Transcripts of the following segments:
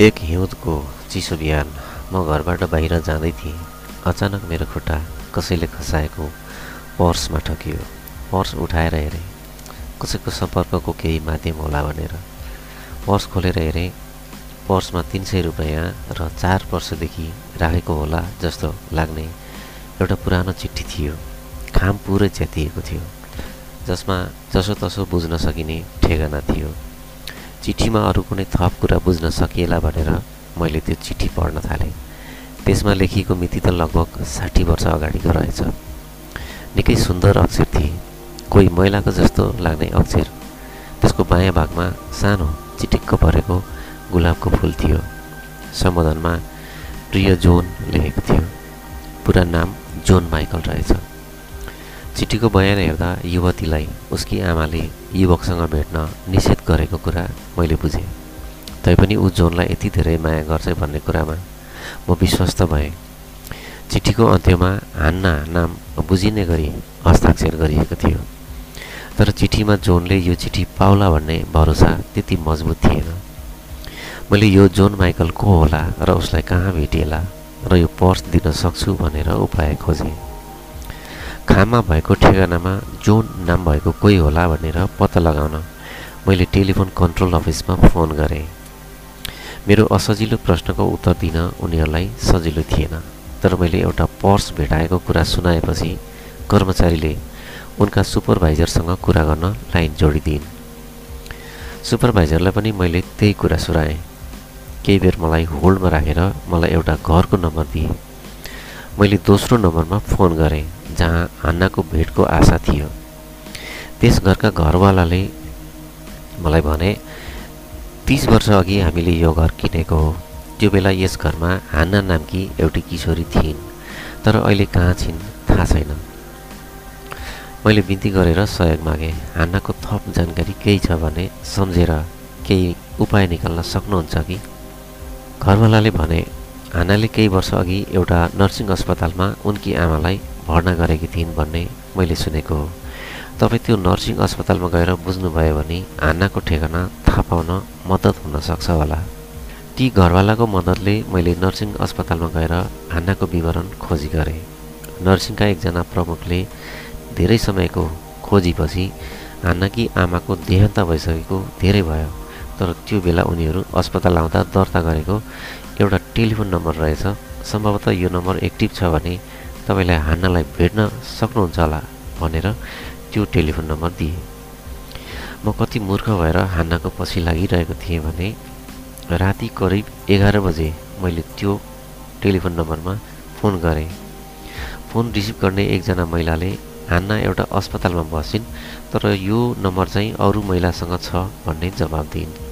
एक हिउँदको चिसो बिहान म घरबाट बाहिर जाँदै थिएँ। अचानक मेरो खुट्टा कसैले खसाएको पर्समा ठकियो पर्स उठाएर हेरेँ। कसैको सम्पर्कको केही माध्यम होला भनेर। पर्स खोलेर हेरेँ। पर्समा तिन सय रुपियाँ र चार वर्षदेखि राखेको होला जस्तो लाग्ने एउटा पुरानो चिठी थियो। खाम पुरै च्यातिएको थियो। जसमा जसोतसो बुझ्न सकिने ठेगाना थियो। चिठीमा अरू कुनै थप कुरा बुझ्न सकिएला भनेर मैले त्यो चिठी पढ्न थालेँ। त्यसमा लेखिएको मिति त लगभग साठी वर्ष अगाडिको रहेछ। निकै सुन्दर अक्षर थिए। कोही महिलाको जस्तो लाग्ने अक्षर। त्यसको बायाँ भागमा सानो चिटिक्क परेको गुलाबको फुल थियो। सम्बोधनमा प्रिय जोन लेखेको थियो। पुरा नाम जोन माइकल रहेछ। चिठीको बयान हेर्दा युवतीलाई उसकी आमाले युवकसँग भेट्न निषेध गरेको कुरा मैले बुझेँ। तैपनि ऊ जोनलाई यति धेरै माया गर्छ भन्ने कुरामा म विश्वस्त भएँ। चिठीको अन्त्यमा हान्ना नाम बुझिने गरी हस्ताक्षर गरिएको थियो। तर चिठीमा जोनले यो चिठी पाउला भन्ने भरोसा त्यति मजबुत थिएन। मैले यो जोन माइकल को होला र उसलाई कहाँ भेटिएला र यो पर्स दिन सक्छु भनेर उपाय खोजेँ। खाममा भएको ठेगानामा जोन नाम भएको कोही होला भनेर पत्ता लगाउन मैले टेलिफोन कन्ट्रोल अफिसमा फोन गरेँ। मेरो असजिलो प्रश्नको उत्तर दिन उनीहरूलाई सजिलो थिएन तर मैले एउटा पर्स भेटाएको कुरा सुनाएपछि कर्मचारीले उनका सुपरभाइजरसँग कुरा गर्न लाइन जोडिदिन्। सुपरभाइजरलाई पनि मैले त्यही कुरा सुनाएँ। केही बेर मलाई होल्डमा राखेर मलाई एउटा घरको नम्बर दिए। मैले दोस्रो नम्बरमा फोन गरेँ। जहाँ हान्नाको भेटको आशा थियो। त्यस घरका घरवालाले मलाई भने तिस वर्ष अघि हामीले यो घर किनेको हो। त्यो बेला यस घरमा हान्ना नामकी एउटी किशोरी थिइन् तर अहिले कहाँ छिन् थाहा छैन। मैले बिन्ती गरेर सहयोग मागेँ। हान्नाको थप जानकारी केही छ भने सम्झेर केही उपाय निकाल्न सक्नुहुन्छ कि? घरवालाले भने हानाले केही वर्ष अघि एउटा नर्सिङ अस्पतालमा उनकी आमालाई भर्ना गरेकी थिइन् भन्ने मैले सुनेको। हो तपाईँ त्यो नर्सिङ अस्पतालमा गएर बुझ्नुभयो भने हान्नाको ठेगाना थाहा पाउन मद्दत हुन सक्छ होला। ती घरवालाको मद्दतले मैले नर्सिङ अस्पतालमा गएर हान्नाको विवरण खोजी गरेँ। नर्सिङका एकजना प्रमुखले धेरै समयको खोजीपछि हान्नाकी आमाको देहान्त भइसकेको धेरै भयो तर त्यो बेला उनीहरू अस्पताल आउँदा दर्ता गरेको एउटा टेलिफोन नम्बर रहेछ। सम्भवतः यो नम्बर एक्टिभ छ भने तपाईँलाई हान्नालाई भेट्न सक्नुहुन्छ होला भनेर त्यो टेलिफोन नम्बर दिए। म कति मूर्ख भएर हान्नाको पछि लागिरहेको थिएँ भने राति करिब एघार बजे मैले त्यो टेलिफोन नम्बरमा फोन गरेँ। फोन रिसिभ गर्ने एकजना महिलाले हान्ना एउटा अस्पतालमा बसिन् तर यो नम्बर चाहिँ अरू महिलासँग छ भन्ने जवाब दिइन्।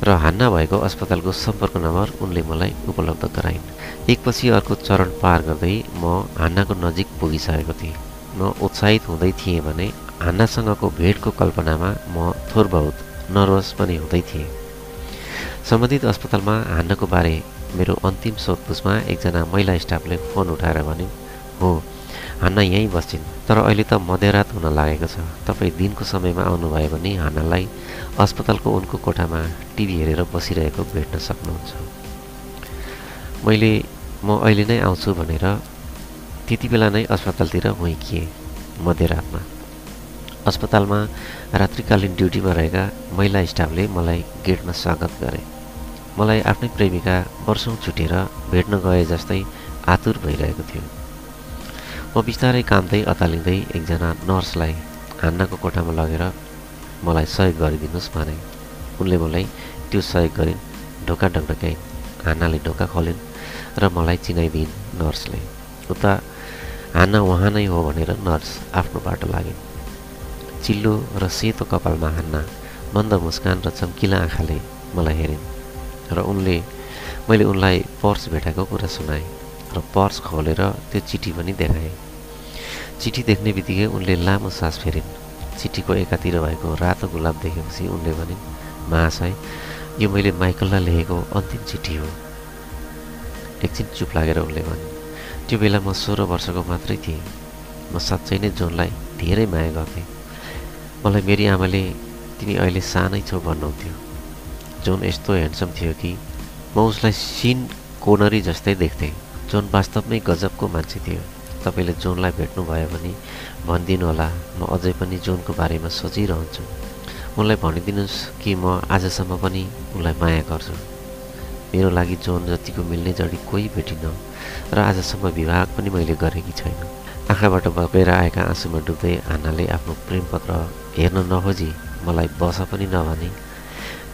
र हान्ना भएको अस्पतालको सम्पर्क नम्बर उनले मलाई उपलब्ध गराइन्। एकपछि अर्को चरण पार गर्दै म हान्नाको नजिक पुगिसकेको थिएँ। म उत्साहित हुँदै थिएँ भने हान्नासँगको भेटको कल्पनामा म थोर बहुत नर्भस पनि हुँदै थिएँ। सम्बन्धित अस्पतालमा हान्नाको बारे मेरो अन्तिम सोधपुछमा एकजना महिला स्टाफले फोन उठाएर भन्यो हो हान्ना यहीँ बस्छिन्। तर अहिले त मध्यरात हुन लागेको छ। तपाईँ दिनको समयमा आउनुभयो भने हान्नालाई अस्पतालको उनको कोठामा टिभी हेरेर बसिरहेको भेट्न सक्नुहुन्छ। मैले म अहिले नै आउँछु भनेर त्यति बेला नै अस्पतालतिर हुइकिएँ मध्यरातमा अस्पतालमा रात्रिकालीन ड्युटीमा रहेका महिला स्टाफले मलाई गेटमा स्वागत गरे। मलाई आफ्नै प्रेमिका वर्षौँ छुटेर भेट्न गए जस्तै आतुर भइरहेको थियो। म बिस्तारै कामदै अतालिँदै एकजना नर्सलाई हान्नाको कोठामा लगेर मलाई सहयोग गरिदिनुहोस् भने। उनले मलाई त्यो सहयोग गरिन् ढोका ढकढकाइन् हान्नाले ढोका खोलिन् र मलाई चिनाइदिइन् नर्सले। उता हान्ना उहाँ नै हो भनेर नर्स आफ्नो बाटो लागिन्। चिल्लो र सेतो कपालमा हान्ना मन्द मुस्कान र चम्किला आँखाले मलाई हेरिन्। र उनले मैले उनलाई पर्स भेटाएको कुरा सुनाएँ। र पर्स खोलेर त्यो चिठी पनि देखाएँ। चिठी देख्ने बित्तिकै उनले लामो सास फेरिन्। चिठीको एकातिर भएको रातो गुलाब देखेपछि उनले भनिन् महाशय यो मैले माइकललाई लेखेको अन्तिम चिठी हो। एकछिन चुप लागेर उनले भनिन् त्यो बेला म सोह्र वर्षको मात्रै थिएँ। म साँच्चै नै जोनलाई धेरै माया गर्थेँ। मलाई मेरी आमाले तिमी अहिले सानै छौ भन्नुहुन्थ्यो। जोन यस्तो ह्यान्डसम थियो कि म उसलाई सिन कोनरी जस्तै देख्थेँ। जोन वास्तवमै गजबको मान्छे थियो। तपाईँले जोनलाई भेट्नुभयो भने भनिदिनु होला म अझै पनि जोनको बारेमा सोचिरहन्छु। उनलाई भनिदिनुहोस् कि म आजसम्म पनि उसलाई माया गर्छु। मेरो लागि जोन जतिको मिल्ने जडी कोही भेटिनँ र आजसम्म विवाह पनि मैले गरेकी छैन। आँखाबाट बगेर आएका आँसुमा डुब्दै आनाले आफ्नो प्रेम पत्र हेर्न नखोजी मलाई बस पनि नभने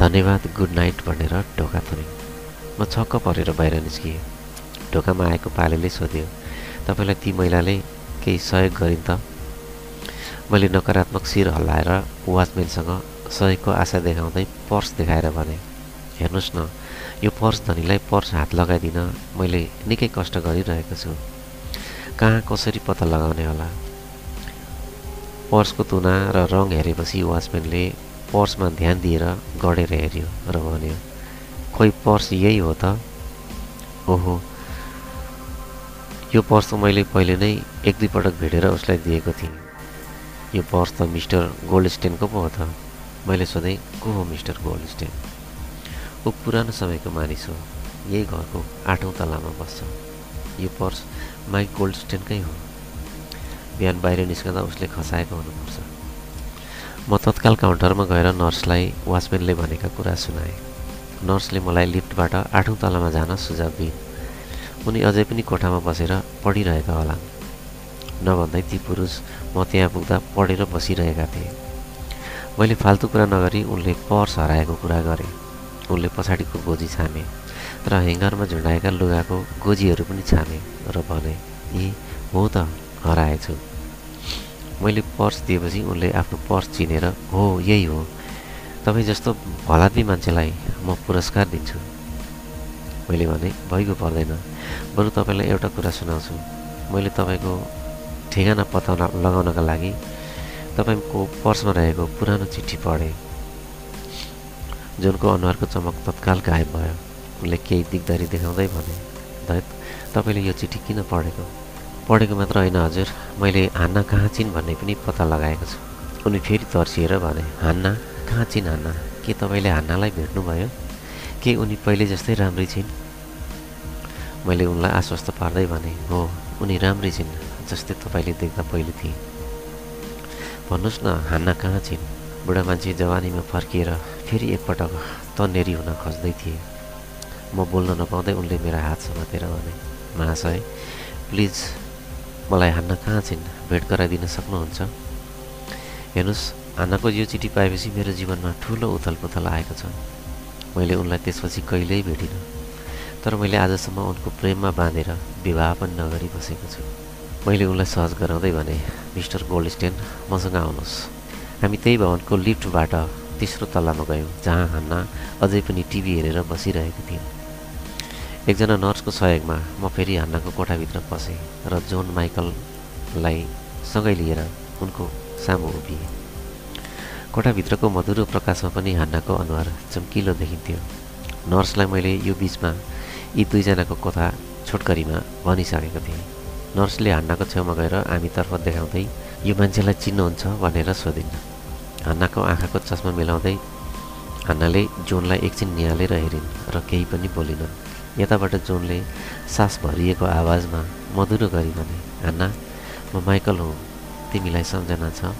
धन्यवाद गुड नाइट भनेर ढोका थुने। म छक्क परेर बाहिर निस्किएँ। ढोकामा आएको पालेले सोध्यो तपाईँलाई ती महिलाले केही सहयोग गरिन् त? मैले नकारात्मक शिर हल्लाएर वाचम्यानसँग सहयोगको आशा देखाउँदै पर्स देखाएर भने हेर्नुहोस् न यो पर्स धनीलाई पर्स हात लगाइदिन मैले निकै कष्ट गरिरहेको छु। कहाँ कसरी पत्ता लगाउने होला? पर्सको तुना र रङ हेरेपछि वाचम्यानले पर्समा ध्यान दिएर गढेर हेऱ्यो र भन्यो खोइ पर्स यही हो त? ओहो यो पर्स त मैले पहिले नै एक दुईपटक भेटेर उसलाई दिएको थिएँ। यो पर्स त मिस्टर गोल्डस्टेनको पो हो त। मैले सोधेँ को हो मिस्टर गोल्डस्टेन? ऊ पुरानो समयको मानिस हो। यही घरको आठौँ तलामा बस्छ। यो पर्स माइक गोल्डस्टेनकै हो। बिहान बाहिर निस्कँदा उसले खसाएको हुनुपर्छ। म तत्काल काउन्टरमा गएर नर्सलाई वाचम्यानले भनेका कुरा सुनाएँ। नर्सले मलाई लिफ्टबाट आठौँ तलामा जान सुझाव दिइन्। उनी अझै पनि कोठामा बसेर पढिरहेका होला। नभन्दै ती पुरुष म त्यहाँ पुग्दा पढेर बसिरहेका थिए। मैले फाल्तु कुरा नगरी उनले पर्स हराएको कुरा गरेँ। उनले पछाडिको गोजी छामे र ह्याङ्गरमा झुन्डाएका लुगाको गोजीहरू पनि छामे र भने ए हो त हराएछु। मैले पर्स दिएपछि उनले आफ्नो पर्स चिनेर हो यही हो। तपाईँ जस्तो भलाद्मी मान्छेलाई म पुरस्कार दिन्छु। मैले भने भइगयो पर्दैन। बरु तपाईँलाई एउटा कुरा सुनाउँछु। मैले तपाईँको ठेगाना पत्ता लगाउनका लागि तपाईँको पर्समा रहेको पुरानो चिठी पढेँ जुनको अनुहारको चमक तत्काल गायब भयो। उनले केही दिगदारी देखाउँदै भने दैत तपाईँले यो चिठी किन पढेको? पढेको मात्र होइन हजुर मैले हान्ना कहाँ छिन् भन्ने पनि पत्ता लगाएको छु। उनी फेरि तर्सिएर भने हान्ना? कहाँ छिन् हान्ना? के तपाईँले हान्नालाई भेट्नुभयो? के उनी पहिले जस्तै राम्रै छिन्? मैले उनलाई आश्वस्त पार्दै भने हो उनी राम्रै छिन् जस्तै तपाईँले देख्दा पहिले थिए। भन्नुहोस् न हान्ना कहाँ छिन्? बुढा मान्छे जवानीमा फर्किएर फेरि एकपटक तन्नेरी हुन खोज्दै थिए। म बोल्न नपाउँदै उनले मेरा हात समातेर भने महाशय प्लिज मलाई हान्न कहाँ छिन्? भेट गराइदिन सक्नुहुन्छ? हेर्नुहोस् हान्नाको यो चिठी पाएपछि मेरो जीवनमा ठुलो उथल पुथल आएको छ। मैले उनलाई त्यसपछि कहिल्यै भेटिनँ। तर मैले आजसम्म उनको प्रेममा बाँधेर विवाह पनि नगरी बसेको छु। मैले उनलाई सहज गराउँदै भने मिस्टर गोल्डस्टेन मसँग आउनुहोस्। हामी त्यही भवनको लिफ्टबाट तेस्रो तल्लामा गयौँ जहाँ हान्ना अझै पनि टिभी हेरेर बसिरहेको थियौँ। एकजना नर्सको सहयोगमा म फेरि हान्नाको कोठाभित्र पसेँ र जोन माइकललाई सँगै लिएर उनको सामु उभिएँ। कोठाभित्रको मधुरो प्रकाशमा पनि हान्नाको अनुहार चम्किलो देखिन्थ्यो। नर्सलाई मैले यो बिचमा यी दुईजनाको कथा छोटकरीमा भनिसकेको थिएँ। नर्सले हान्नाको छेउमा गएर हामीतर्फ देखाउँदै यो मान्छेलाई चिन्नुहुन्छ भनेर सोधिन्। हान्नाको आँखाको चस्मा मिलाउँदै हान्नाले जोनलाई एकछिन निहालेर हेरिन् र केही पनि बोलिनन्। यताबाट जोनले सास भरिएको आवाजमा मधुरो गरी भने हान्ना म माइकल हुँ। तिमीलाई सम्झना छ।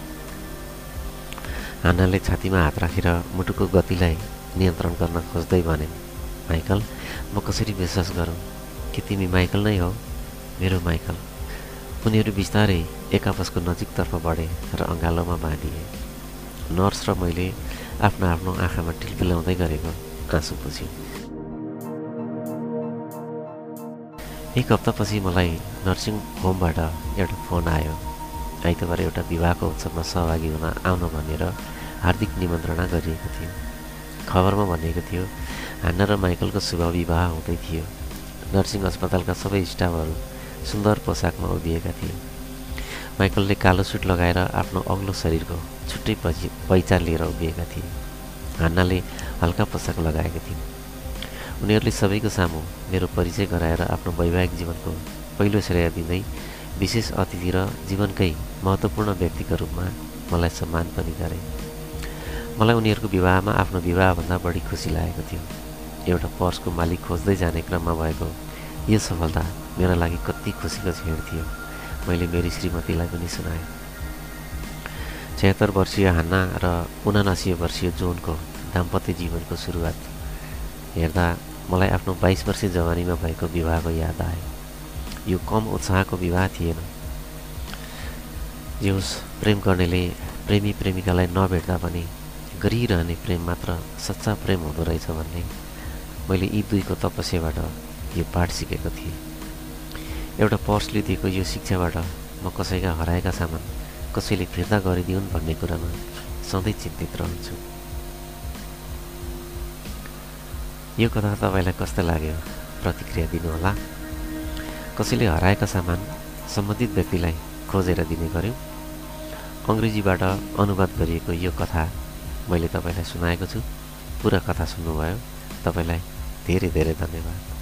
हान्नाले छातीमा हात राखेर मुटुको गतिलाई नियन्त्रण गर्न खोज्दै भने माइकल म कसरी विश्वास गरौँ? कि तिमी माइकल नै हो? मेरो माइकल उनीहरू बिस्तारै एक आपसको नजिकतर्फ बढे र अँगालोमा बाँधिए। नर्स र मैले आफ्नो आफ्नो आँखामा टिल्पिलाउँदै गरेको आँसु पुछ्यौँ एक हप्तापछि मलाई नर्सिङ होमबाट एउटा फोन आयो। आइतबार एउटा विवाहको उत्सवमा सहभागी हुन आउन भनेर हार्दिक निमन्त्रणा गरिएको थियो। खबरमा भनिएको थियो हान्ना र माइकलको शुभ विवाह हुँदै थियो। नर्सिङ अस्पतालका सबै स्टाफहरू सुन्दर पोसाकमा उभिएका थिए। माइकलले कालो सुट लगाएर आफ्नो अग्लो शरीरको छुट्टै पहिचान लिएर उभिएका थिए। हान्नाले हल्का पोसाक लगाएका थिइन् उनीहरूले सबैको सामु मेरो परिचय गराएर आफ्नो वैवाहिक जीवनको पहिलो श्रेय दिँदै विशेष अतिथि र जीवनकै महत्त्वपूर्ण व्यक्तिको रूपमा मलाई सम्मान पनि गरे। मलाई उनीहरूको विवाहमा आफ्नो विवाहभन्दा बढी खुसी लागेको थियो। एउटा पर्सको मालिक खोज्दै जाने क्रममा भएको यो सफलता मेरा लागि कति खुसीको छेड थियो मैले मेरी श्रीमतीलाई पनि सुनाएँ। छयत्तर वर्षीय हान्ना र उनासी वर्षीय जोनको दाम्पत्य जीवनको सुरुवात हेर्दा मलाई आफ्नो बाइस वर्षीय जवानीमा भएको विवाहको याद आयो। यो कम उत्साहको विवाह थिएन। जे होस् प्रेम गर्नेले प्रेमी प्रेमिकालाई नभेट्दा पनि गरिरहने प्रेम मात्र सच्चा प्रेम हुँदो रहेछ भन्ने मैले यी दुईको तपस्याबाट यो पाठ सिकेको थिएँ। एउटा पर्सले दिएको यो शिक्षाबाट म कसैका हराएका सामान कसैले फिर्ता गरिदिउन् भन्ने कुरामा सधैँ चिन्तित रहन्छु। यो कथा तपाईँलाई कस्तो लाग्यो? प्रतिक्रिया दिनुहोला। कसैले हराएका सामान सम्बन्धित व्यक्तिलाई खोजेर दिने गऱ्यौँ अङ्ग्रेजीबाट अनुवाद गरिएको यो कथा मैले तपाईँलाई सुनाएको छु। पुरा कथा सुन्नुभयो। तपाईँलाई धेरै धेरै धन्यवाद।